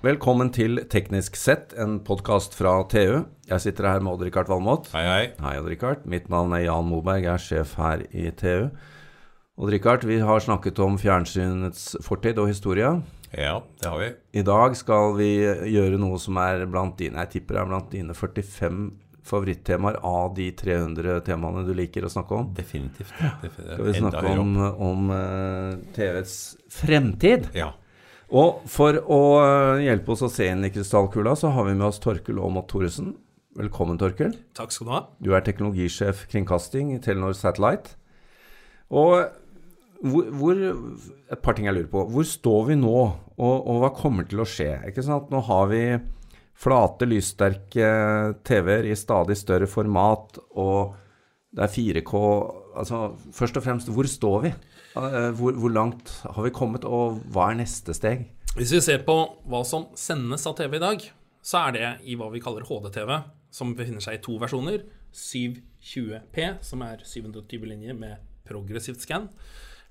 Velkommen til Teknisk sett, en podkast fra TU. Jeg sitter her med Odd-Rikard Valmot. Hei, hei. Hei, Odd-Rikard. Mitt navn er Jan Moberg, jeg er sjef her i TU. Odd-Rikard, vi har snakket om fjernsynets fortid og historie. Ja, det har vi. I dag skal vi gjøre noe som er blant dine Jeg tipper er blant dine 45 favorittemaer av de 300 temaene du liker å snakke om. Definitivt. Definitivt. Skal vi snakke om, om eh, TVs fremtid? Ja. Og for å eh, hjelpe oss å se inn i krystallkula, så har vi med oss Torkel Aamodt Thoresen. Velkommen, Torkel. Takk skal du ha. Du er teknologisjef kringkasting i Telenor Satellite. Og hvor, hvor Et par ting jeg lurer på. Hvor står vi nå, og, og hva kommer til å skje? Ikke sant? Nå har vi flate, lyssterke TV-er i stadig større format, og det er 4K Altså, først og fremst, hvor står vi? Eh, Hvor, hvor langt har vi kommet, og hva er neste steg? Hvis vi ser på hva som sendes av TV i dag, så er det i hva vi kaller HD-TV, som befinner seg i to versjoner. 720P, som er 720 linjer med progressivt scan,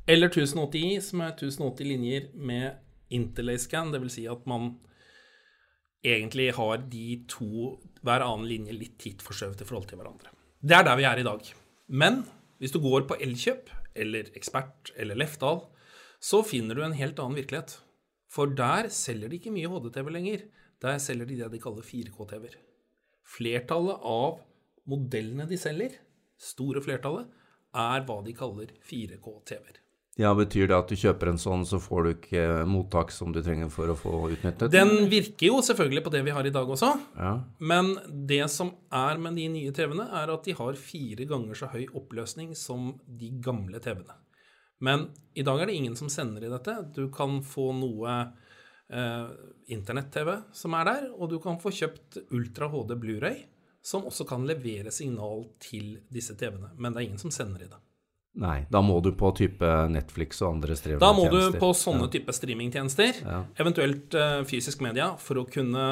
eller 1080i, som er 1080 linjer med interlay scan, dvs. Si at man egentlig har de to, hver annen linje litt tittforskjøvet i forhold til hverandre. Det er der vi er i dag. Men hvis du går på Elkjøp eller Ekspert eller Lefdal, så finner du en helt annen virkelighet. For der selger de ikke mye HD-TV lenger. Der selger de det de kaller 4K-TV-er. Flertallet av modellene de selger, store flertallet, er hva de kaller 4K-TV-er. Ja, Betyr det at du kjøper en sånn, så får du ikke mottak som du trenger for å få utnyttet? Den virker jo selvfølgelig på det vi har i dag også, Ja. men det som er med de nye TV-ene, er at de har fire ganger så høy oppløsning som de gamle TV-ene. Men i dag er det ingen som sender i dette. Du kan få noe eh, internett-TV som er der, og du kan få kjøpt Ultra HD Blu-ray, som også kan levere signal til disse TV-ene. Men det er ingen som sender i det. Nei, da må du på type Netflix og andre streamingtjenester. Da må du på sånne type streamingtjenester, Ja. eventuelt uh, fysisk media, for å kunne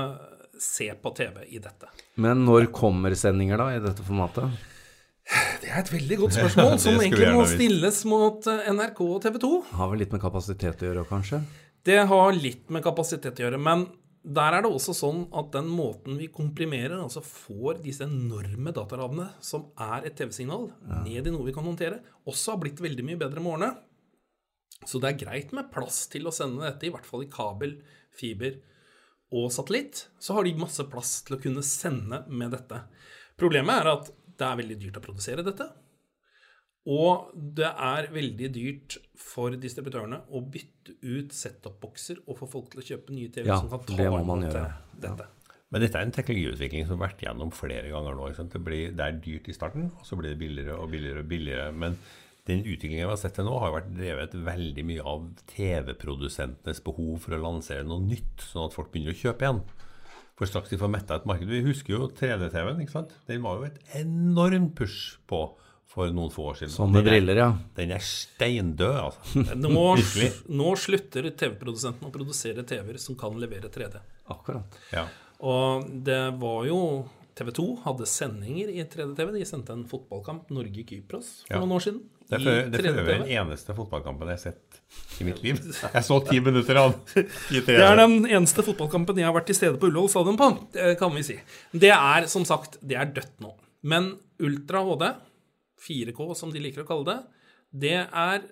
se på TV i dette. Men når kommer sendinger da, i dette formatet? Det er et veldig godt spørsmål, som egentlig må stilles mot eh, NRK og TV 2. Har vel litt med kapasitet å gjøre, kanskje? Det har litt med kapasitet å gjøre, men der er det også sånn at den måten vi komprimerer, altså får disse enorme datarammene som er et TV-signal, ned i noe vi kan håndtere, også har blitt veldig mye bedre med årene. Så det er greit med plass til å sende dette, i hvert fall i kabel, fiber og satellitt. Så har de masse plass til å kunne sende med dette. Problemet er at det er veldig dyrt å produsere dette. Og det er veldig dyrt for distributørene å bytte ut set-top-bokser og få folk til å kjøpe nye TV Ja, som kan ta det må man gjøre. dette. Men dette er en teknologiutvikling som har vært gjennom flere ganger nå. Ikke sant? Det, blir, det er dyrt i starten, og så blir det billigere og billigere og billigere. Men den utviklingen vi har sett til nå, har vært drevet veldig mye av TV-produsentenes behov for å lansere noe nytt, sånn at folk begynner å kjøpe igjen. For straks de får metta et marked Vi husker jo 3D-TV-en. ikke sant? Den var jo et enormt push på for noen få år siden. Sånne Den er- briller, ja. Den er steindød, altså. Nå, nå slutter TV-produsenten å produsere TV-er som kan levere 3D. Akkurat. Ja. Og det var jo TV 2 hadde sendinger i 3D-TV. De sendte en fotballkamp, Norge-Kypros, for Ja. noen år siden. Det er for, det er for øvrig den eneste fotballkampen jeg har sett i mitt liv. Jeg så ti minutter av den. Det er den eneste fotballkampen jeg har vært til stede på Ullevål stadion på, kan vi si. Det er som sagt det er dødt nå. Men Ultra HD, 4K som de liker å kalle det, det er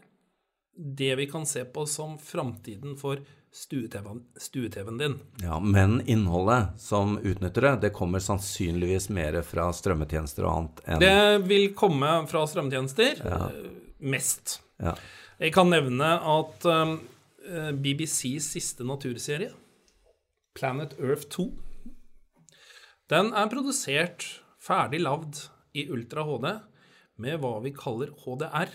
det vi kan se på som framtiden for stue-TV-en din. Ja, Men innholdet som utnytter det, det kommer sannsynligvis mer fra strømmetjenester og annet enn Det vil komme fra strømmetjenester ja. mest. ja. Jeg kan nevne at um, eh, BBCs siste naturserie, Planet Earth 2, den er produsert, ferdig lagd, i Ultra HD med hva vi kaller HDR,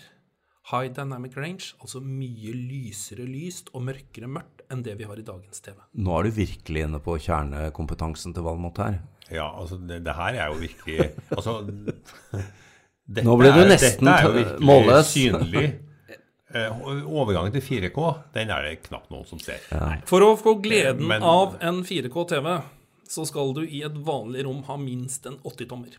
High Dynamic Range, altså mye lysere lyst og mørkere mørkt enn det vi har i dagens TV. Nå er du virkelig inne på kjernekompetansen til Valmot her. Ja, altså, det, det her er jo virkelig Altså dette Nå ble du er- nesten dette er jo virkelig målløs. synlig. Eh, overgangen til 4K, den er det knapt noen som ser. For å få gleden Men- av en 4K TV, så skal du i et vanlig rom ha minst en 80-tommer.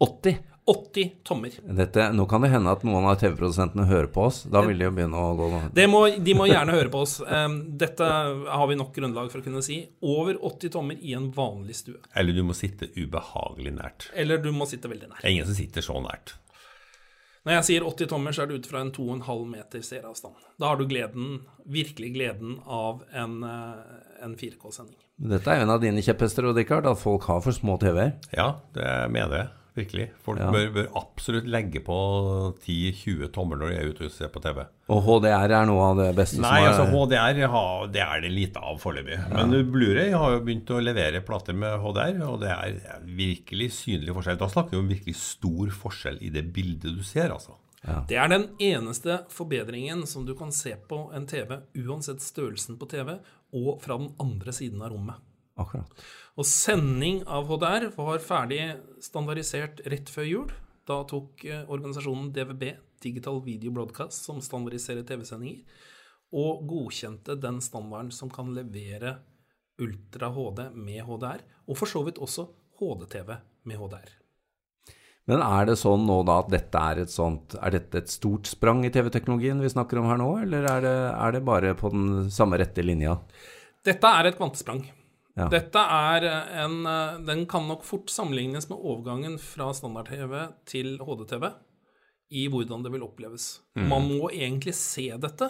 80. 80 tommer. Dette, nå kan det hende at noen av TV-produsentene hører på oss. Da vil de jo begynne å gå Det må, de må gjerne høre på oss. Um, dette har vi nok grunnlag for å kunne si. Over 80 tommer i en vanlig stue. Eller du må sitte ubehagelig nært. Eller du må sitte veldig nært. Det er ingen som sitter så nært. Når jeg sier 80 tommer, så er det ut fra en 2,5 meter seeravstand. Da har du gleden, virkelig gleden av en, eh, en 4K-sending. Dette er jo en av dine kjepphester, Odd Rikard, at folk har for små TV-er. Ja, det mener jeg. Virkelig. Folk Ja. bør, bør absolutt legge på 10-20 tommer når de er ute og ser på TV. Og HDR er noe av det beste Nei, som er altså HDR har, det er det lite av foreløpig. Men Blu-ray har jo begynt å levere plater med HDR, og det er virkelig synlig forskjell. Da snakker vi om virkelig stor forskjell i det bildet du ser, altså. Det er den eneste forbedringen som du kan se på en TV, uansett størrelsen på TV, og fra den andre siden av rommet. Akkurat. Og sending av HDR var ferdig standardisert rett før jul. Da tok eh, organisasjonen DVB, Digital Video Broadcast, som standardiserer TV-sendinger, og godkjente den standarden som kan levere Ultra HD med HDR, og for så vidt også HD-TV med HDR. Men er det sånn nå da at dette er et sånt Er dette et stort sprang i TV-teknologien vi snakker om her nå, eller er det, er det bare på den samme rette linja? Dette er et kvantesprang. Ja. Dette er en eh, Den kan nok fort sammenlignes med overgangen fra standard-TV til HD-TV i hvordan det vil oppleves. Man må egentlig se dette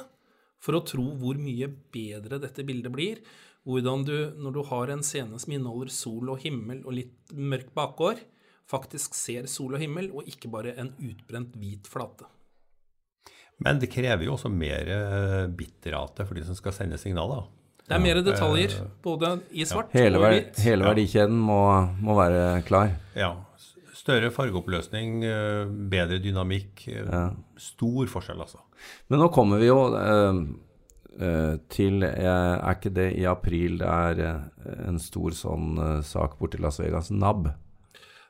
for å tro hvor mye bedre dette bildet blir. Hvordan du, når du har en scene som inneholder sol og himmel og litt mørk bakgård, faktisk ser sol og himmel, og ikke bare en utbrent hvit flate. Men det krever jo også mer eh, bitrate for de som skal sende signaler. Det er mer detaljer, både i svart Hele, og i hvitt. hele verdikjeden må, må være klar. Ja. Større fargeoppløsning, eh, bedre dynamikk. Ja. Stor forskjell, altså. Men nå kommer vi jo eh, eh, til eh, Er ikke det i april det er eh, en stor sånn eh, sak borti Las Vegas? NAB.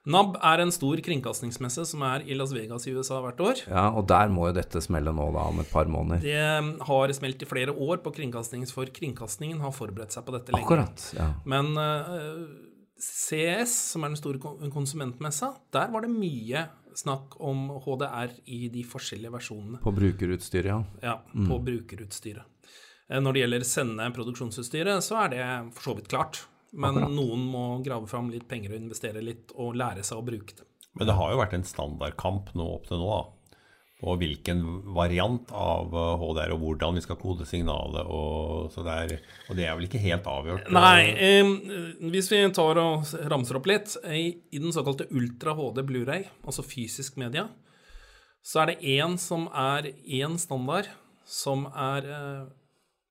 NAB er en stor kringkastingsmesse som er i Las Vegas i USA hvert år. Ja, og der må jo dette smelle nå da om et par måneder. Det har smelt i flere år på kringkastings, for kringkastingen har forberedt seg på dette lenge. Akkurat. ja. Men uh, CS, som er den store konsumentmessa, der var det mye snakk om HDR i de forskjellige versjonene På brukerutstyret, ja. ja, på brukerutstyret. Eh, Når det gjelder sende produksjonsutstyret, så er det for så vidt klart. Men Akkurat. noen må grave fram litt penger og investere litt og lære seg å bruke det. Men det har jo vært en standardkamp nå opp til nå, da. På hvilken variant av eh, HDR og hvordan vi skal kode signalet. Og, så det er, og det er vel ikke helt avgjort. Nei, eh, hvis vi tar og ramser opp litt I, I den såkalte Ultra HD Blu-ray, altså fysisk media, så er det én som er én standard, som er eh,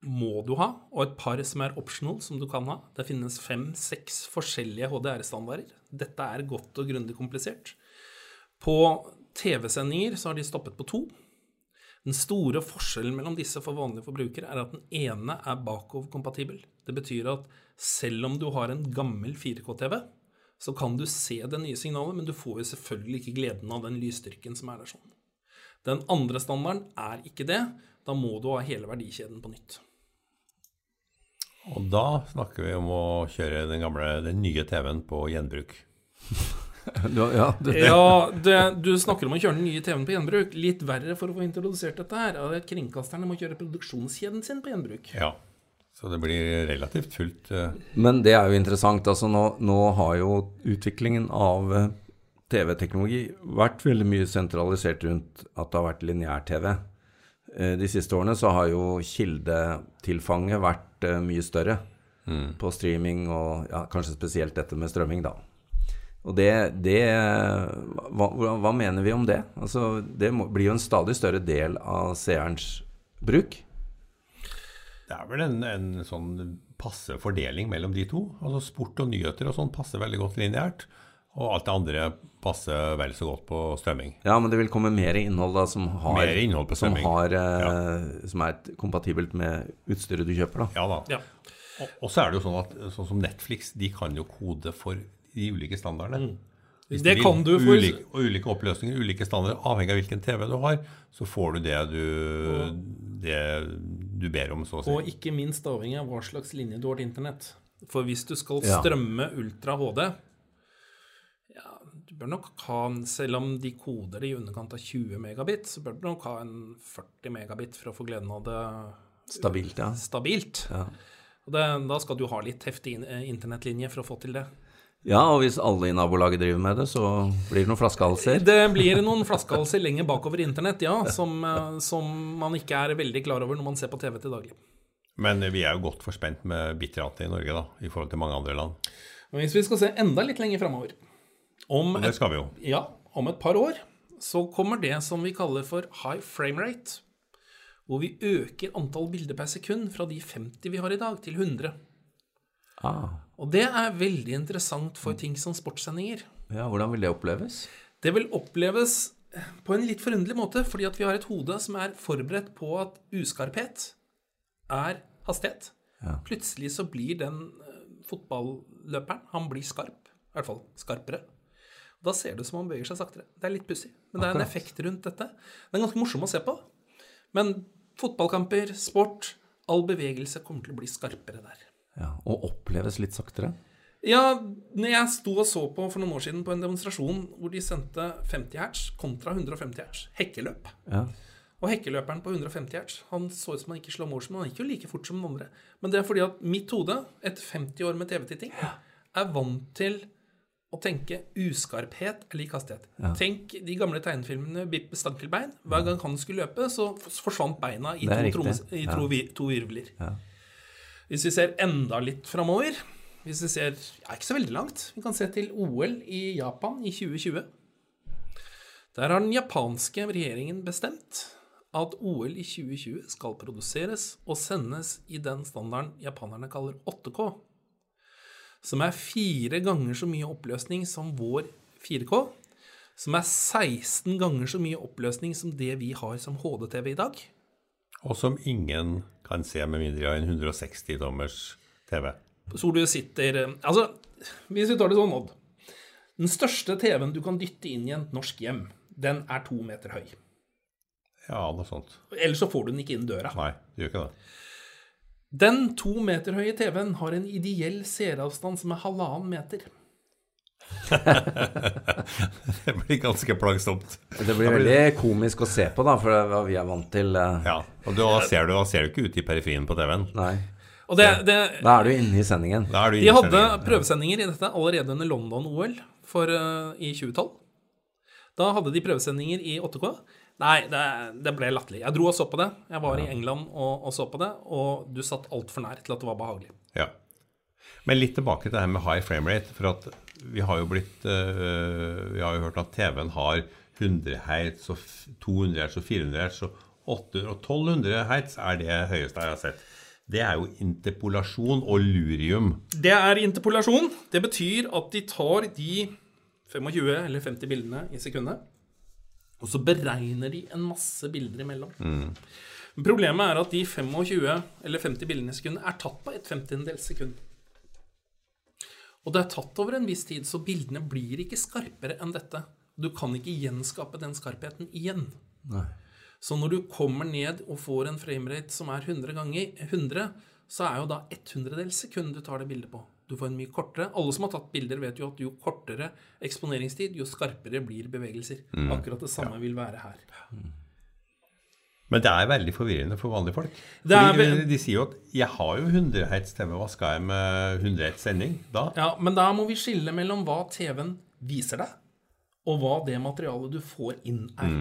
må du ha, og et par som er optional, som du kan ha. Det finnes fem-seks forskjellige HDR-standarder. Dette er godt og grundig komplisert. På TV-sendinger så har de stoppet på to. Den store forskjellen mellom disse for vanlige forbrukere er at den ene er bakoverkompatibel. Det betyr at selv om du har en gammel 4K-TV, så kan du se det nye signalet, men du får jo selvfølgelig ikke gleden av den lysstyrken som er der sånn. Den andre standarden er ikke det. Da må du ha hele verdikjeden på nytt. Og da snakker vi om å kjøre den gamle, den nye TV-en på gjenbruk. Ja, det, Ja, det, du snakker om å kjøre den nye TV-en på gjenbruk. Litt verre for å få introdusert dette her er at kringkasterne må kjøre produksjonskjeden sin på gjenbruk. Ja. Så det blir relativt fullt. Uh... Men det er jo interessant. Altså nå, nå har jo utviklingen av eh, TV-teknologi vært veldig mye sentralisert rundt at det har vært lineær-TV. Eh, De siste årene så har jo kildetilfanget vært eh, mye større på streaming og ja, kanskje spesielt dette med strømming, da. Og det, det hva, hva mener vi om det? Altså, det må, blir jo en stadig større del av seerens bruk. Det er vel en, en sånn passe fordeling mellom de to. Altså Sport og nyheter og sånn passer veldig godt lineært. Og alt det andre passer vel så godt på strømming. Ja, men det vil komme mer innhold da som har Mer innhold på som, har, ja. som er kompatibelt med utstyret du kjøper. da. Ja da. Ja. Og, og så er det jo sånn at sånn som Netflix, de kan jo kode for de ulike standardene. Hvis Det vil. kan du for- ulike, og ulike oppløsninger, ulike standarder. Avhengig av hvilken TV du har, så får du det du, det du ber om, så å si. Og ikke minst avhengig av hva slags linje du har til internett. For hvis du skal Ja. strømme Ultra HD ja, bør nok ha, selv om de koder i underkant av 20 megabit, så bør du nok ha en 40 megabit for å få gleden av det Stabilt, ja. stabilt. ja. Og det, da skal du ha litt heftig eh, internettlinje for å få til det. Ja, og hvis alle i nabolaget driver med det, så blir det noen flaskehalser. Det blir noen flaskehalser lenger bakover internett, ja, som, eh, som man ikke er veldig klar over når man ser på TV til daglig. Men vi er jo godt forspent med bitrate i Norge, da, i forhold til mange andre land. Men hvis vi skal se enda litt lenger framover om, Og det skal vi jo. ja, om et par år så kommer det som vi kaller for high frame rate, hvor vi øker antall bilder per sekund fra de 50 vi har i dag, til 100. Ah, Og det er veldig interessant for ting som sportssendinger. ja, hvordan vil det oppleves? Det vil oppleves på en litt forunderlig måte, fordi at vi har et hode som er forberedt på at uskarphet er hastighet. Ja. Plutselig så blir den eh, fotballøperen Han blir skarp. I hvert fall skarpere. Da ser det ut som han beveger seg saktere. Det er litt pussig, men det er en effekt rundt dette. Den er ganske morsom å se på. Men fotballkamper, sport, all bevegelse kommer til å bli skarpere der. Ja, og oppleves litt saktere? Ja, når jeg sto og så på for noen år siden på en demonstrasjon hvor de sendte 50 hertz kontra 150 hertz, hekkeløp. Ja. Og hekkeløperen på 150 hertz, han så ut som han gikk i slow motion, men han gikk jo like fort som den andre. Men det er fordi at mitt hode, etter 50 år med TV-titting, er vant til å tenke uskarphet er lik hastighet. Tenk de gamle tegnefilmene Bippe Stankelbein. Hver gang han skulle løpe, så forsvant beina i to, riktig. i Ja. to virvler. Ja. Hvis vi ser enda litt framover Hvis vi ser ja, ikke så veldig langt Vi kan se til OL i Japan i 2020. Der har den japanske regjeringen bestemt at OL i 2020 skal produseres og sendes i den standarden japanerne kaller 8K. Som er fire ganger så mye oppløsning som vår 4K. Som er 16 ganger så mye oppløsning som det vi har som HD-TV i dag. Og som ingen kan se med mindre enn en 160 dommers TV. Så du sitter eh, Altså, hvis vi tar det sånn, Odd. Den største TV-en du kan dytte inn i et norsk hjem, den er to meter høy. Ja, noe sånt. Ellers så får du den ikke inn døra. Nei, det gjør ikke det. Den to meter høye TV-en har en ideell seeravstand som er halvannen meter. Det blir ganske plagsomt. Det blir veldig komisk å se på, da, for det er hva vi er vant til. eh, Ja, og da ser du, da ser du ikke ut i periferien på TV-en. Nei. Og det, det, Da er du inne i sendingen. Da er du de inne i hadde sendingen. prøvesendinger i dette allerede under London-OL uh, i 2012. Da hadde de prøvesendinger i 8K. Nei, det, det ble latterlig. Jeg dro og så på det. Jeg var i England og, og så på det, og du satt altfor nær til at det var behagelig. Ja. Men litt tilbake til det her med high frame rate. For at vi har jo blitt eh, Vi har jo hørt at TV-en har 100 hertz og 200 hertz og 400 hertz og 800 og 1200 hertz er det høyeste jeg har sett. Det er jo interpolasjon og lurium. Det er interpolasjon. Det betyr at de tar de 25 eller 50 bildene i sekundet, og så beregner de en masse bilder imellom. Problemet er at de 25 eller 50 bildene i sekundet er tatt på et femtiendedels sekund. Og det er tatt over en viss tid, så bildene blir ikke skarpere enn dette. Du kan ikke gjenskape den skarpheten igjen. Nei. Så når du kommer ned og får en framerate som er 100 ganger 100, så er jo da 100-dels sekund du tar det bildet på. Du får en mye kortere. Alle som har tatt bilder, vet jo at jo kortere eksponeringstid, jo skarpere blir bevegelser. Akkurat det samme vil være her. Men det er veldig forvirrende for vanlige folk. Er de sier jo at 'jeg har jo 100 hertz TV, hva skal jeg med 100 hertz sending da?' Ja, Men da må vi skille mellom hva TV-en viser deg, og hva det materialet du får inn, er.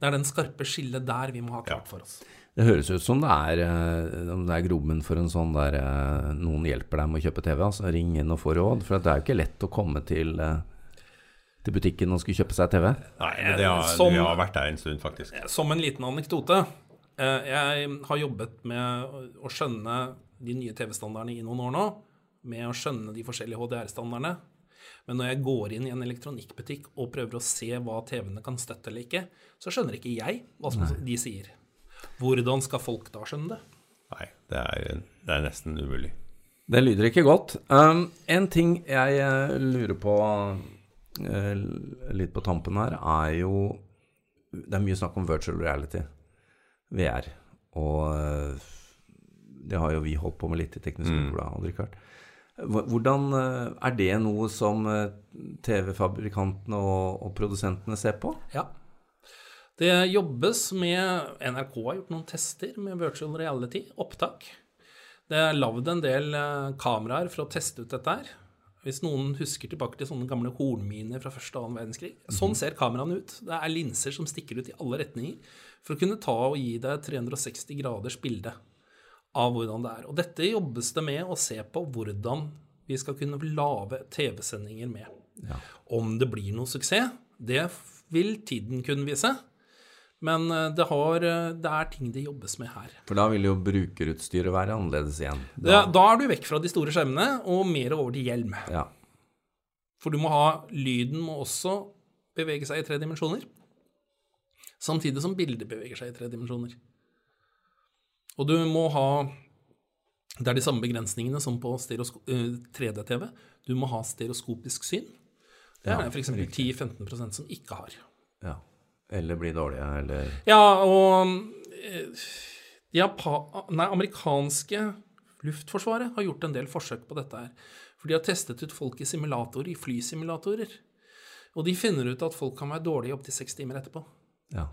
Det er den skarpe skillet der vi må ha klart for oss. Det høres ut som det er, eh, om det er grobunn for en sånn der eh, Noen hjelper deg med å kjøpe TV. Altså ring inn og få råd. For det er jo ikke lett å komme til, eh, til butikken og skulle kjøpe seg TV. Nei, det har, Som- vi har vært der en stund, faktisk. Som en liten anekdote. eh, Jeg har jobbet med å- å skjønne de nye TV-standardene i noen år nå. Med å skjønne de forskjellige HDR-standardene. Men når jeg går inn i en elektronikkbutikk og prøver å se hva TV-ene kan støtte eller ikke, så skjønner ikke jeg hva som de sier. Hvordan skal folk da skjønne det? Nei, det er, det er nesten umulig. Det lyder ikke godt. Um, en ting jeg eh, lurer på uh, litt på tampen her, er jo Det er mye snakk om virtual reality, VR. Og eh, det har jo vi holdt på med litt i Teknisk skole. Mm. Hvordan Er det noe som TV-fabrikantene og, og produsentene ser på? Ja. Det jobbes med NRK har gjort noen tester med virtual reality, opptak. Det er lagd en del eh, kameraer for å teste ut dette her. Hvis noen husker tilbake til sånne gamle hornminer fra første og annen verdenskrig. Sånn ser kameraene ut. Det er linser som stikker ut i alle retninger for å kunne ta og gi deg 360 graders bilde av hvordan det er. Og dette jobbes det med å se på hvordan vi skal kunne lage TV-sendinger med. Om det blir noe suksess, det vil tiden kunne vise. Men eh, det, har, eh, det er ting det jobbes med her. For da vil jo brukerutstyret være annerledes igjen. Da, da er du vekk fra de store skjermene og mer over til hjelm. Ja. For du må ha Lyden må også bevege seg i tre dimensjoner. Samtidig som bildet beveger seg i tre dimensjoner. Og du må ha Det er de samme begrensningene som på eh, 3D-TV. Du må ha stereoskopisk syn. Det er Ja, f.eks. 10-15% som ikke har. ja. Eller bli dårlige, eller Ja, og eh, nei, amerikanske luftforsvaret har gjort en del forsøk på dette her. For de har testet ut folk i simulatorer, i flysimulatorer. Og de finner ut at folk kan være dårlige opptil seks timer etterpå. Ja.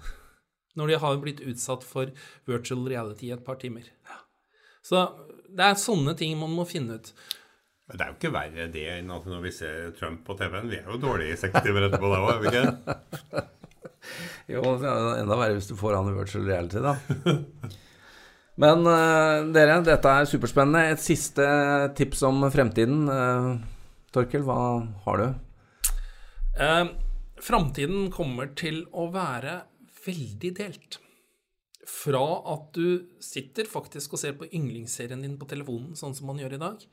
Når de har blitt utsatt for virtual reality i et par timer. Ja. Så det er sånne ting man må finne ut. Men det er jo ikke verre det enn at når vi ser Trump på TV-en. Vi er jo dårlige i seks timer etterpå, da òg, er vi ikke? Jo, det er enda verre hvis du får han i virtual reality, da. Men uh, dere, dette er superspennende. Et siste tips om fremtiden. Uh, Torkel, hva har du? Uh, fremtiden kommer til å være veldig delt. Fra at du sitter faktisk og ser på yndlingsserien din på telefonen, sånn som man gjør i dag,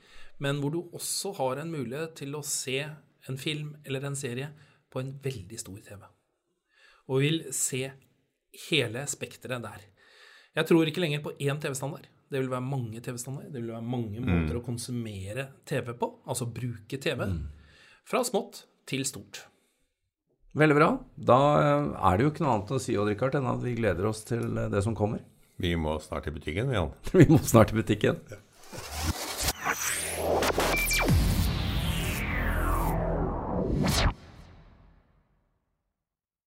men hvor du også har en mulighet til å se en film eller en serie på en veldig stor TV. Og vil se hele spekteret der. Jeg tror ikke lenger på én TV-standard. Det vil være mange TV-standarder. Det vil være mange måter å konsumere TV på, altså bruke TV. Fra smått til stort. Veldig bra. Da eh, er det jo ikke noe annet å si Odd Rikard, enn at vi gleder oss til eh, det som kommer. Vi må snart i butikken, vi, Jan. Vi må snart i butikken.